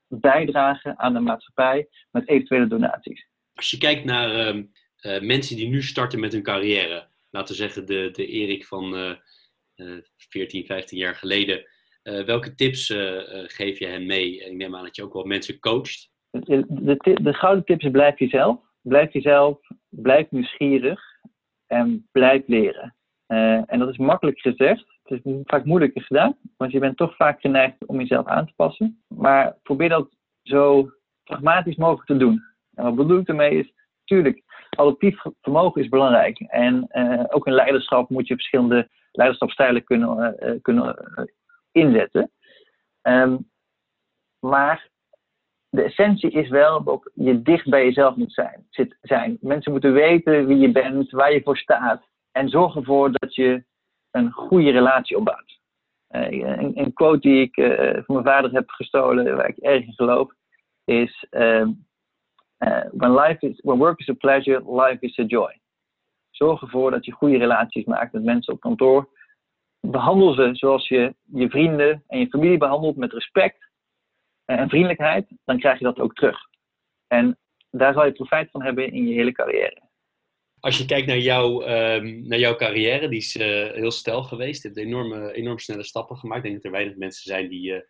bijdragen aan de maatschappij met eventuele donaties. Als je kijkt naar eh, mensen die nu starten met hun carrière, laten we zeggen de, de Erik van eh, eh, 14, 15 jaar geleden, eh, welke tips eh, eh, geef je hen mee? Ik neem aan dat je ook wel mensen coacht. De, de, ti- de gouden tip is blijf jezelf. Blijf jezelf, blijf nieuwsgierig en blijf leren. Eh, en dat is makkelijk gezegd. Het is vaak moeilijker gedaan, want je bent toch vaak geneigd om jezelf aan te passen. Maar probeer dat zo pragmatisch mogelijk te doen. En wat bedoel ik ermee is, natuurlijk, adaptief vermogen is belangrijk. En eh, ook in leiderschap moet je verschillende leiderschapstijlen kunnen, eh, eh, kunnen inzetten. Ehm, maar de essentie is wel dat je dicht bij jezelf moet zijn, zit, zijn. Mensen moeten weten wie je bent, waar je voor staat. En zorg ervoor dat je een goede relatie opbouwt. Een, een quote die ik van mijn vader heb gestolen, waar ik erg in geloof, is: ehm, eh, when, life is, when work is a pleasure, life is a joy. Zorg ervoor dat je goede relaties maakt met mensen op kantoor. Behandel ze zoals je je vrienden en je familie behandelt, met respect en vriendelijkheid, dan krijg je dat ook terug. En daar zal je profijt van hebben in je hele carrière. Als je kijkt naar, ehm, naar jouw carrière, die is eh, heel stijl geweest. Je hebt enorme, enorm snelle stappen gemaakt. Ik denk dat er weinig mensen zijn die, eh,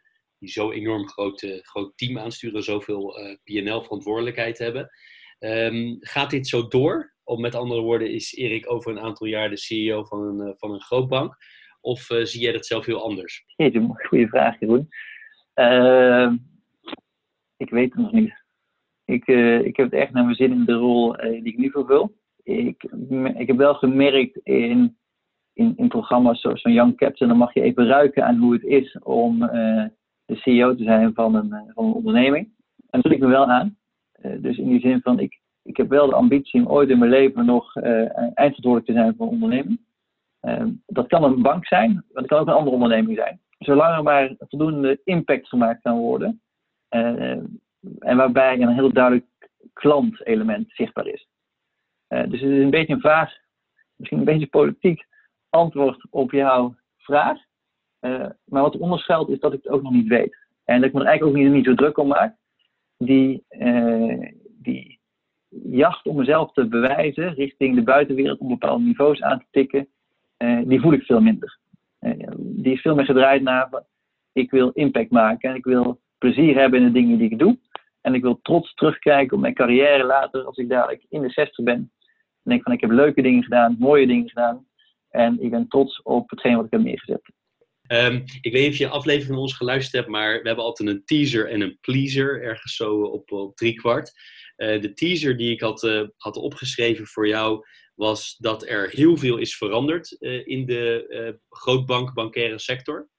die zo enorm groot, eh, groot team aansturen, zoveel eh PNL-verantwoordelijkheid hebben. Ehm, gaat dit zo door? Of met andere woorden, is Erik over een aantal jaar de CEO van een, van een grootbank? Of zie jij dat zelf heel anders? Jeetje, goede vraag, Jeroen. Ehm, ik weet het nog niet. Ik, ik heb het echt naar mijn zin in de rol die ik nu vervul. Ik, ik heb wel gemerkt in in, in programma's zoals van Young Captain, dan mag je even ruiken aan hoe het is om de CEO te zijn van een, uh, van een onderneming. En dat ik me wel aan. Uh, dus in die zin van, ik, ik heb wel de ambitie om ooit in mijn leven nog eindverantwoordelijk te zijn voor een onderneming. Ehm, dat kan een bank zijn, maar dat kan ook een andere onderneming zijn. Zolang er maar voldoende impact gemaakt kan worden. en waarbij een heel duidelijk klantelement zichtbaar is. dus het is een beetje een vraag, misschien een beetje politiek antwoord op jouw vraag. Uh, maar wat onderschuilt is dat ik het ook nog niet weet. En dat ik me er eigenlijk ook niet, zo druk om maak. Die, uh, die jacht om mezelf te bewijzen richting de buitenwereld om bepaalde niveaus aan te tikken, uh, die voel ik veel minder. die is veel meer gedraaid naar ik wil impact maken en ik wil plezier hebben in de dingen die ik doe. En ik wil trots terugkijken op mijn carrière later, als ik dadelijk in de 60 ben. En denk van ik heb leuke dingen gedaan, mooie dingen gedaan. En ik ben trots op hetgeen wat ik heb neergezet. Um, ik weet niet of je aflevering van ons geluisterd hebt, maar we hebben altijd een teaser en een pleaser, ergens zo op, op drie kwart. Uh, de teaser die ik had, uh, had opgeschreven voor jou was dat er heel veel is veranderd uh, in de grootbank bankaire sector.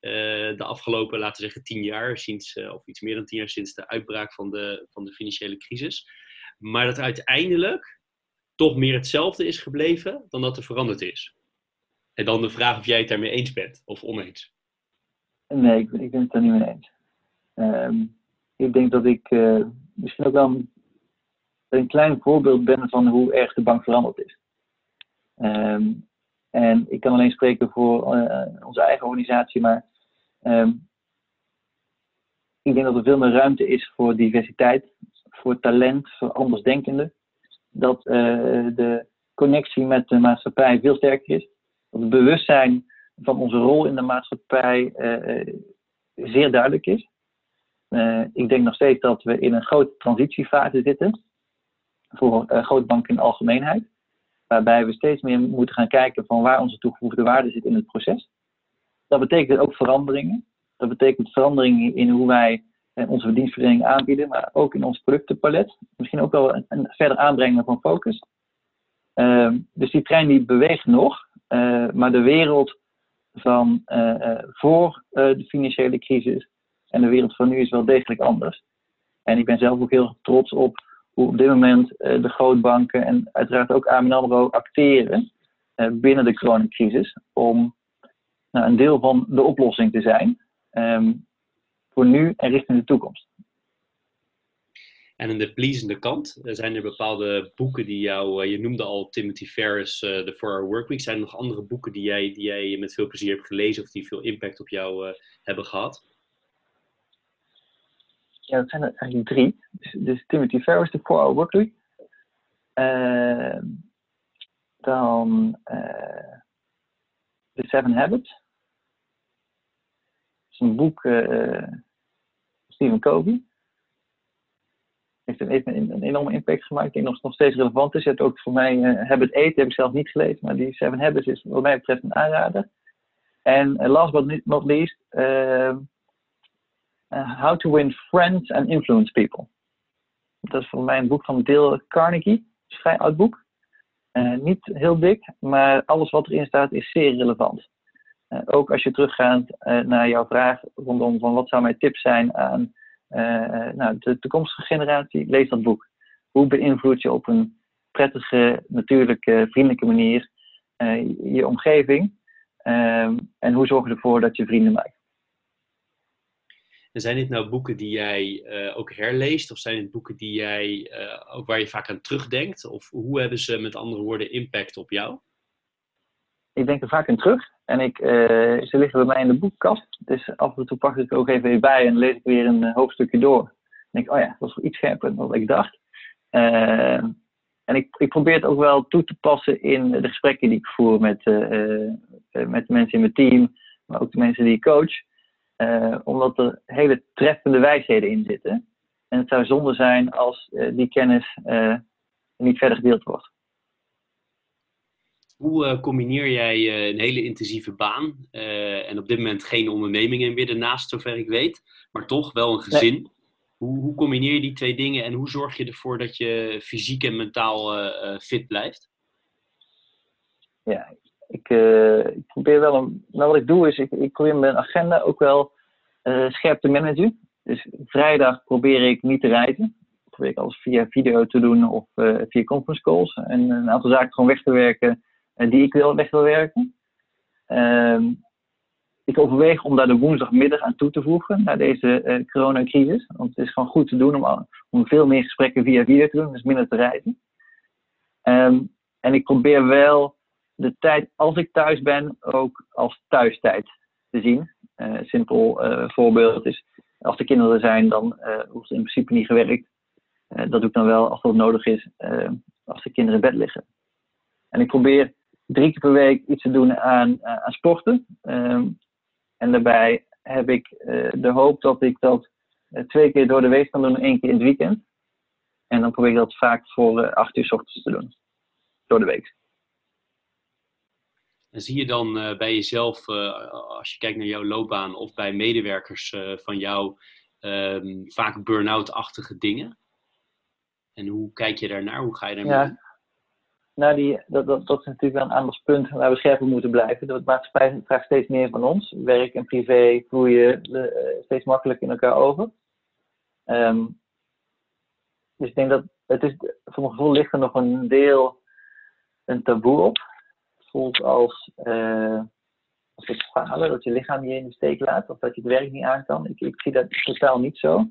de afgelopen, laten we zeggen, tien jaar, sinds, of iets meer dan tien jaar sinds de uitbraak van de, van de financiële crisis. Maar dat uiteindelijk toch meer hetzelfde is gebleven dan dat er veranderd is. En dan de vraag of jij het daarmee eens bent of oneens. Nee, ik, ik ben het er niet mee eens. Um, ik denk dat ik uh, misschien ook wel een, klein voorbeeld ben van hoe erg de bank veranderd is. Um, en ik kan alleen spreken voor uh, onze eigen organisatie, maar um, ik denk dat er veel meer ruimte is voor diversiteit, voor talent, voor andersdenkenden dat uh, de connectie met de maatschappij veel sterker is. Het bewustzijn van onze rol in de maatschappij uh, zeer duidelijk is. ik denk nog steeds dat we in een grote transitiefase zitten voor grootbanken in de algemeenheid. Waarbij we steeds meer moeten gaan kijken van waar onze toegevoegde waarde zit in het proces. Dat betekent ook veranderingen. Dat betekent veranderingen in hoe wij onze dienstverlening aanbieden, maar ook in ons productenpalet. Misschien ook wel een, verder aanbrengen van focus. Uh, dus die trein die beweegt nog, maar de wereld van uh, voor de financiële crisis en de wereld van nu is wel degelijk anders. En ik ben zelf ook heel trots op hoe op dit moment de grootbanken en uiteraard ook ABN AMRO acteren binnen de coronacrisis om nou, een deel van de oplossing te zijn. Um, voor nu en richting de toekomst. En aan de pleasende kant, zijn er bepaalde boeken die jou, eh, je noemde al Timothy Ferris, uh, The 4-Hour Workweek. Zijn er nog andere boeken die jij, die jij met veel plezier hebt gelezen of die veel impact op jou hebben gehad? Ja, dat zijn er eigenlijk drie. Dus, dus Timothy Ferris, The 4-Hour Workweek. Uh, dan The Seven Habits is een boek, uh, Stephen Covey. Heeft een, heeft een, enorme impact gemaakt. Ik denk nog, steeds relevant is. Je hebt ook voor mij uh, Habit Eten, heb ik zelf niet gelezen. Maar die Seven Habits is wat mij betreft een aanrader. En uh, last but not least, uh, How to Win Friends and Influence People. Dat is voor mij een boek van Dale Carnegie. Het is een vrij oud boek. niet heel dik, maar alles wat erin staat is zeer relevant. Eh, ook als je teruggaat eh, naar jouw vraag rondom van wat zou mijn tip zijn aan eh, nou, de toekomstige generatie, lees dat boek. Hoe beïnvloed je op een prettige, natuurlijke, vriendelijke manier je omgeving? Ehm, en hoe zorg je ervoor dat je vrienden maakt? En zijn dit nou boeken die jij ook herleest? Of zijn het boeken die jij, ook waar je vaak aan terugdenkt? Of hoe hebben ze met andere woorden impact op jou? Ik denk er vaak aan terug. En ik, uh, ze liggen bij mij in de boekkast. Dus af en toe pak ik er ook even weer bij en lees ik weer een uh, hoofdstukje door. Dan denk ik, oh ja, dat was iets scherper dan ik dacht. Uh, en ik, ik probeer het ook wel toe te passen in de gesprekken die ik voer met, met de mensen in mijn team, maar ook de mensen die ik coach. omdat er hele treffende wijsheden in zitten. En het zou zonde zijn als die kennis niet verder gedeeld wordt. Hoe combineer jij een hele intensieve baan en op dit moment geen ondernemingen meer naast, zover ik weet, maar toch wel een gezin? Hoe, hoe, combineer je die twee dingen en hoe zorg je ervoor dat je fysiek en mentaal fit blijft? Ja, ik, ik, probeer wel een. Nou, wat ik doe is, ik, ik probeer mijn agenda ook wel scherp te managen. Dus vrijdag probeer ik niet te reizen. Probeer ik alles via video te doen of uh, via conference calls. En een aantal zaken gewoon weg te werken uh, die ik wil weg wil werken. Uh, ik overweeg om daar de woensdagmiddag aan toe te voegen, naar deze uh, coronacrisis. Want het is gewoon goed te doen om, om veel meer gesprekken via video te doen, dus minder te reizen. Um, en ik probeer wel de tijd als ik thuis ben ook als thuistijd te zien. Uh, simpel uh, voorbeeld is, als de kinderen er zijn, dan hoeft in principe niet gewerkt. dat doe ik dan wel als dat nodig is, als de kinderen in bed liggen. En ik probeer drie keer per week iets te doen aan, aan sporten. Ehm, en daarbij heb ik de hoop dat ik dat twee keer door de week kan doen en één keer in het weekend. En dan probeer ik dat vaak voor acht uur s ochtends te doen. Door de week. En zie je dan uh, bij jezelf, uh, als je kijkt naar jouw loopbaan of bij medewerkers uh, van jou, um, vaak burn-out-achtige dingen? En hoe kijk je daarnaar? Hoe ga je daarmee ja. Nou, die, dat, dat, dat is natuurlijk wel een aandachtspunt waar we scherp op moeten blijven. De maatschappij vraagt steeds meer van ons. Werk en privé vloeien steeds makkelijker in elkaar over. Um, dus ik denk dat het is, voor mijn gevoel ligt er nog een deel een taboe op voelt als, uh, als het falen, dat je lichaam je in de steek laat of dat je het werk niet aan kan. Ik, ik zie dat totaal niet zo.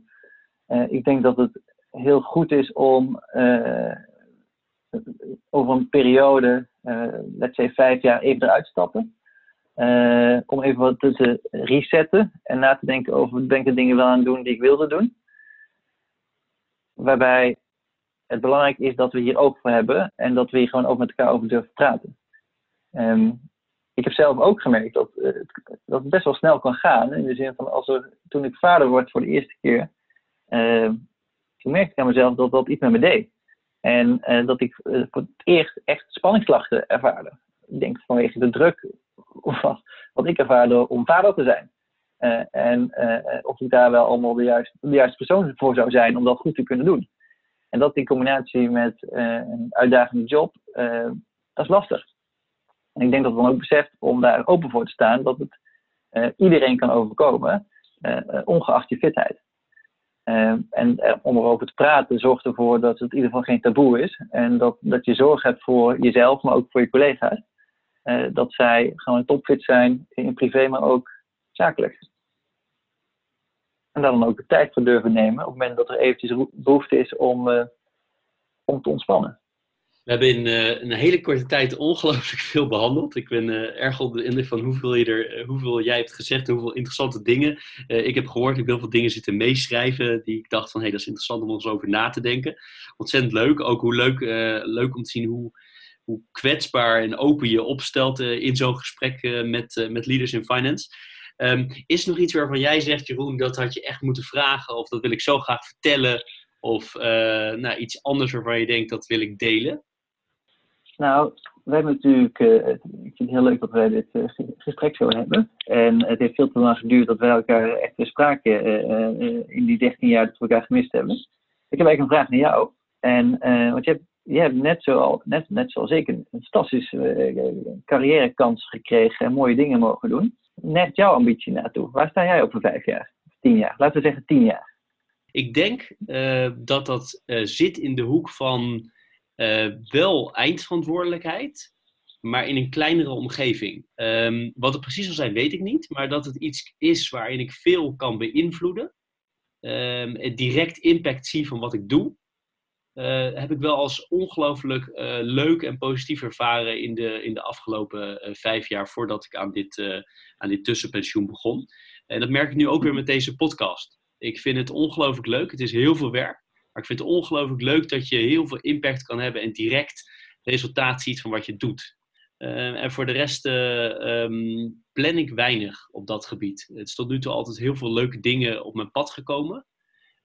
Uh, ik denk dat het heel goed is om over een periode, let's say vijf jaar, even eruit stappen. om even wat te resetten en na te denken over ben ik de dingen wel aan het doen die ik wilde doen. Waarbij het belangrijk is dat we hier open voor hebben en dat we hier gewoon ook met elkaar over durven praten. Um, ik heb zelf ook gemerkt dat, uh, dat het best wel snel kan gaan. In de zin van, als er, toen ik vader word voor de eerste keer, uh, toen merkte ik aan mezelf dat dat iets met me deed. En uh, dat ik voor het eerst echt spanningsklachten ervaarde. Ik denk vanwege de druk wat, wat ik ervaarde om vader te zijn. en of ik daar wel allemaal de juiste, de juiste persoon voor zou zijn om dat goed te kunnen doen. En dat in combinatie met een uitdagende job, dat is lastig. En ik denk dat we dan ook beseft om daar open voor te staan dat het iedereen kan overkomen, ongeacht je fitheid. En om erover te praten zorgt ervoor dat het in ieder geval geen taboe is. En dat, dat je zorg hebt voor jezelf, maar ook voor je collega's. dat zij gewoon topfit zijn in privé, maar ook zakelijk. En daar dan ook de tijd voor durven nemen op het moment dat er eventjes behoefte is om, om te ontspannen. We hebben in uh, een hele korte tijd ongelooflijk [LAUGHS] veel behandeld. Ik ben uh, erg onder de indruk van hoeveel, je er, uh, hoeveel jij hebt gezegd, hoeveel interessante dingen. ik heb gehoord, ik heb heel veel dingen zitten meeschrijven die ik dacht van, hé, hey, dat is interessant om eens over na te denken. Ontzettend leuk. Ook hoe leuk, leuk om te zien hoe, hoe kwetsbaar en open je opstelt in zo'n gesprek met, met Leaders in Finance. Um, is er nog iets waarvan jij zegt, Jeroen, dat had je echt moeten vragen of dat wil ik zo graag vertellen? Of nou, iets anders waarvan je denkt, dat wil ik delen? Nou, we hebben natuurlijk, uh, ik vind het heel leuk dat wij dit uh, gesprek zo hebben. En het heeft veel te lang geduurd dat wij elkaar echt weer spraken uh, in die 13 jaar dat we elkaar gemist hebben. Ik heb eigenlijk een vraag naar jou. En, want je hebt, je hebt net, zo, net, net zoals ik een, een fantastische carrièrekans gekregen en mooie dingen mogen doen. Net jouw ambitie naartoe. Waar sta jij over vijf jaar? Tien jaar? Laten we zeggen tien jaar. Ik denk dat dat zit in de hoek van uh, wel eindverantwoordelijkheid, maar in een kleinere omgeving. Um, wat het precies zal zijn, weet ik niet, maar dat het iets is waarin ik veel kan beïnvloeden, um, het direct impact zie van wat ik doe. Uh, heb ik wel als ongelooflijk uh, leuk en positief ervaren in de, in de afgelopen vijf jaar voordat ik aan dit, aan dit tussenpensioen begon. En dat merk ik nu ook weer met deze podcast. Ik vind het ongelooflijk leuk. Het is heel veel werk. Maar ik vind het ongelooflijk leuk dat je heel veel impact kan hebben en direct resultaat ziet van wat je doet. Uh, en voor de rest uh, um, plan ik weinig op dat gebied. Het is tot nu toe altijd heel veel leuke dingen op mijn pad gekomen.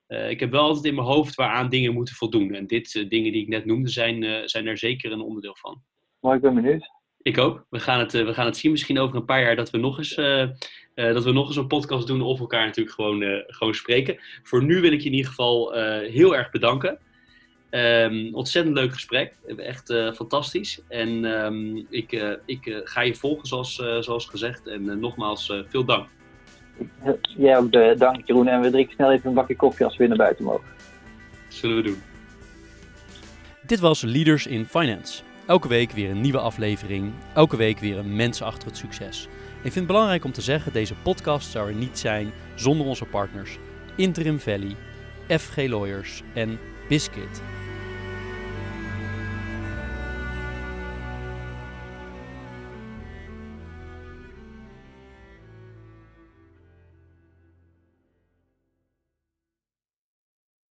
uh, ik heb wel altijd in mijn hoofd waaraan dingen moeten voldoen. En dit uh, dingen die ik net noemde zijn, zijn er zeker een onderdeel van. Mooi, ik ben benieuwd. Ik ook. We gaan het, we gaan het zien misschien over een paar jaar dat we nog eens, dat we nog eens een podcast doen of elkaar natuurlijk gewoon, gewoon spreken. Voor nu wil ik je in ieder geval heel erg bedanken. Um, ontzettend leuk gesprek. Echt uh, fantastisch. En um, ik, uh, ik uh, ga je volgen zoals, zoals gezegd. En nogmaals, veel dank. Jij ook dank Jeroen. En we drinken snel even een bakje koffie als we weer naar buiten mogen. Zullen we doen. Dit was Leaders in Finance. Elke week weer een nieuwe aflevering. Elke week weer een mens achter het succes. Ik vind het belangrijk om te zeggen, deze podcast zou er niet zijn zonder onze partners. Interim Valley, FG Lawyers en Biscuit.